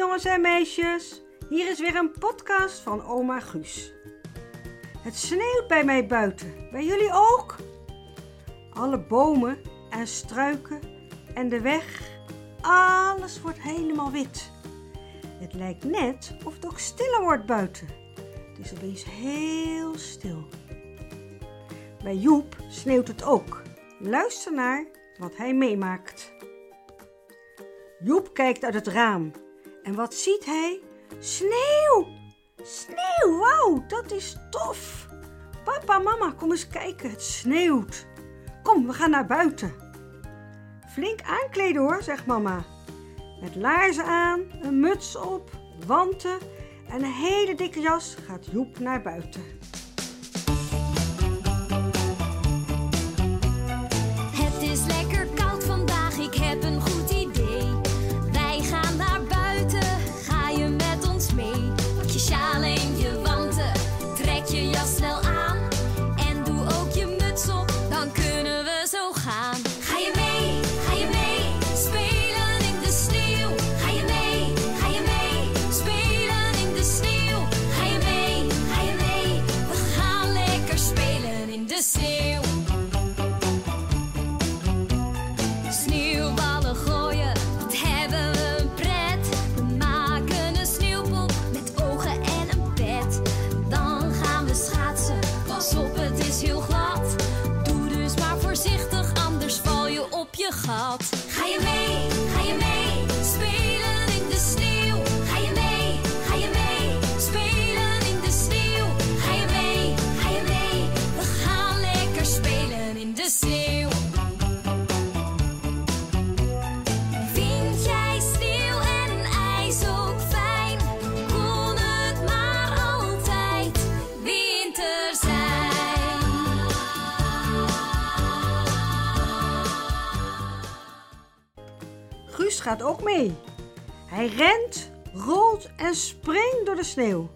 jongens en meisjes. Hier is weer een podcast van oma Guus. Het sneeuwt bij mij buiten. Bij jullie ook? Alle bomen en struiken en de weg, alles wordt helemaal wit. Het lijkt net of het ook stiller wordt buiten. Het is opeens heel stil. Bij Joep sneeuwt het ook. Luister naar wat hij meemaakt. Joep kijkt uit het raam. En wat ziet hij? Sneeuw! Sneeuw, wauw, dat is tof! Papa, mama, kom eens kijken, het sneeuwt. Kom, we gaan naar buiten. Flink aankleden hoor, zegt mama. Met laarzen aan, een muts op, wanten en een hele dikke jas gaat Joep naar buiten. Sneeuw. Sneeuwballen gooien, wat hebben we een pret. We maken een sneeuwpop met ogen en een pet. Dan gaan we schaatsen, pas op het is heel glad. Doe dus maar voorzichtig, anders val je op je gat. Gaat ook mee. Hij rent, rolt en springt door de sneeuw.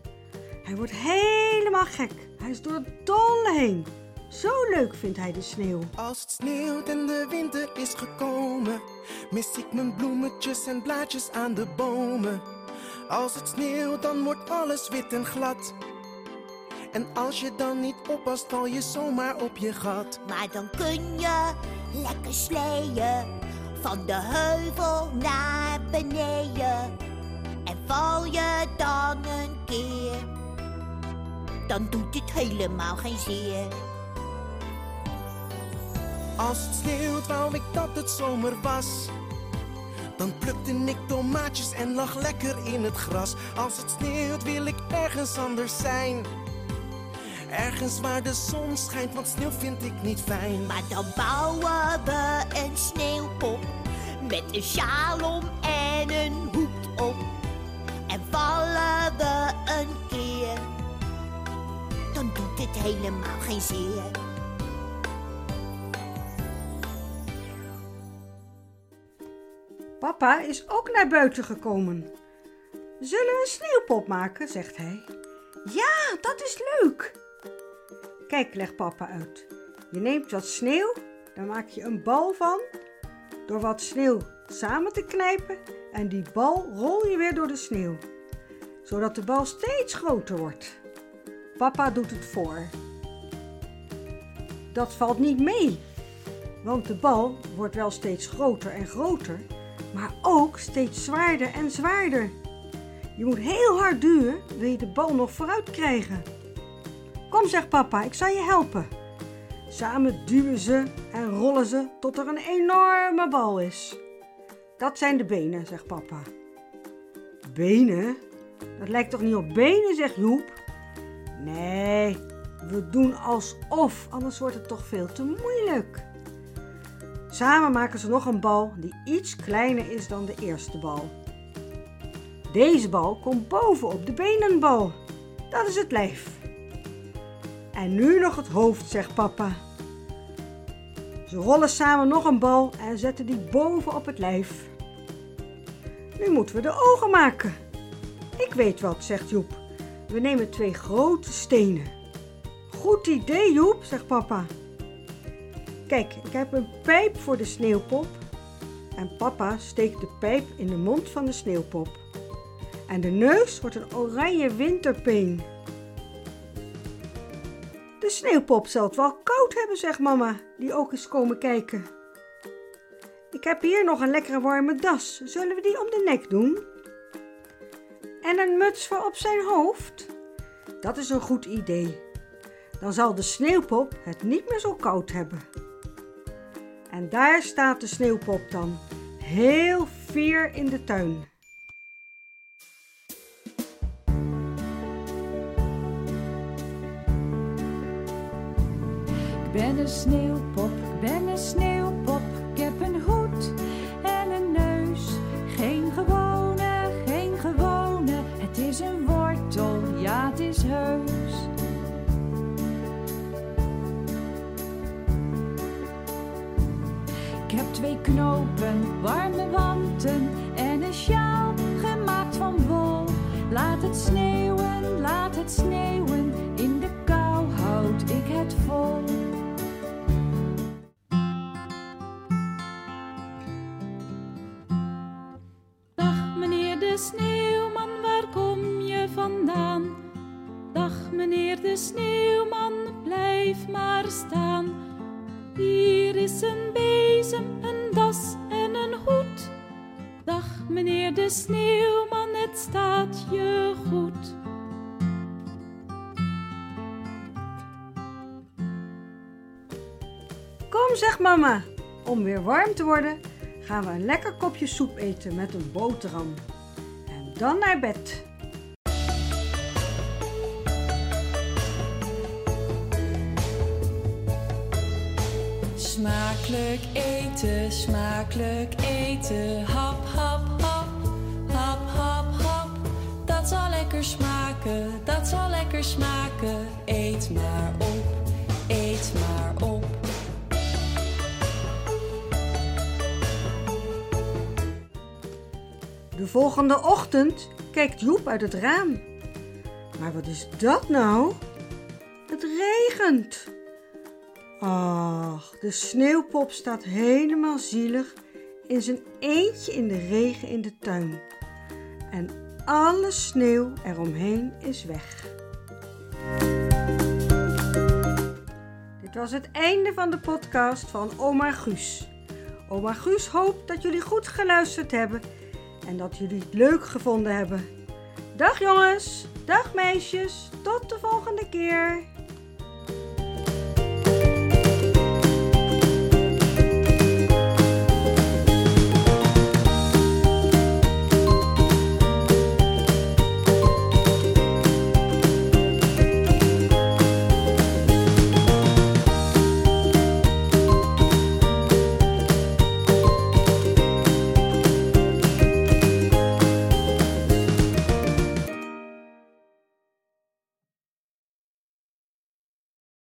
Hij wordt helemaal gek. Hij is door het dolle heen. Zo leuk vindt hij de sneeuw. Als het sneeuwt en de winter is gekomen, mis ik mijn bloemetjes en blaadjes aan de bomen. Als het sneeuwt, dan wordt alles wit en glad. En als je dan niet oppast, val je zomaar op je gat. Maar dan kun je lekker sleeën van de heuvel naar beneden. En val je dan een keer, dan doet het helemaal geen zeer. Als het sneeuwt, wou ik dat het zomer was. Dan plukte ik tomaatjes en lag lekker in het gras. Als het sneeuwt, wil ik ergens anders zijn. Ergens waar de zon schijnt, want sneeuw vind ik niet fijn. Maar dan bouwen we een sneeuwpop met een sjaal om en een hoed op. En vallen we een keer, dan doet het helemaal geen zeer. Papa is ook naar buiten gekomen. Zullen we een sneeuwpop maken, zegt hij. Ja, dat is leuk. Kijk, legt papa uit. Je neemt wat sneeuw, daar maak je een bal van. Door wat sneeuw samen te knijpen en die bal rol je weer door de sneeuw. Zodat de bal steeds groter wordt. Papa doet het voor. Dat valt niet mee, want de bal wordt wel steeds groter en groter, maar ook steeds zwaarder en zwaarder. Je moet heel hard duwen, wil je de bal nog vooruit krijgen. Kom, zegt papa, ik zal je helpen. Samen duwen ze en rollen ze tot er een enorme bal is. Dat zijn de benen, zegt papa. Benen? Dat lijkt toch niet op benen, zegt Joep. Nee, we doen alsof, anders wordt het toch veel te moeilijk. Samen maken ze nog een bal die iets kleiner is dan de eerste bal. Deze bal komt bovenop de benenbal. Dat is het lijf. En nu nog het hoofd, zegt papa. Ze rollen samen nog een bal en zetten die bovenop het lijf. Nu moeten we de ogen maken. Ik weet wat, zegt Joep. We nemen twee grote stenen. Goed idee, Joep, zegt papa. Kijk, ik heb een pijp voor de sneeuwpop. En papa steekt de pijp in de mond van de sneeuwpop. En de neus wordt een oranje winterpeen. De sneeuwpop zal het wel koud hebben, zegt mama, die ook is komen kijken. Ik heb hier nog een lekkere warme das. Zullen we die om de nek doen? En een muts voor op zijn hoofd? Dat is een goed idee. Dan zal de sneeuwpop het niet meer zo koud hebben. En daar staat de sneeuwpop dan, heel fier in de tuin. Ben een sneeuwpop, ik ben een sneeuwpop. Ik heb een hoed en een neus. Geen gewone, geen gewone. Het is een wortel, ja, het is heus. Ik heb twee knopen, warme wanten en een sjaal gemaakt van wol. Laat het sneeuwen, laat het sneeuwen. In de kou houd ik het vol. de sneeuwman, waar kom je vandaan? Dag meneer de sneeuwman, blijf maar staan. Hier is een bezem, een das en een hoed. Dag meneer de sneeuwman, het staat je goed. Kom, zegt mama. Om weer warm te worden, gaan we een lekker kopje soep eten met een boterham. Dan naar bed. Smakelijk eten, smakelijk eten. Hap, hap, hap, hap, hap, hap. Dat zal lekker smaken, dat zal lekker smaken. Eet maar op, De volgende ochtend kijkt Joep uit het raam. Maar wat is dat nou? Het regent. Ach, de sneeuwpop staat helemaal zielig in zijn eentje in de regen in de tuin. En alle sneeuw eromheen is weg. Dit was het einde van de podcast van Oma Guus. Oma Guus hoopt dat jullie goed geluisterd hebben en dat jullie het leuk gevonden hebben. Dag jongens, dag meisjes, tot de volgende keer.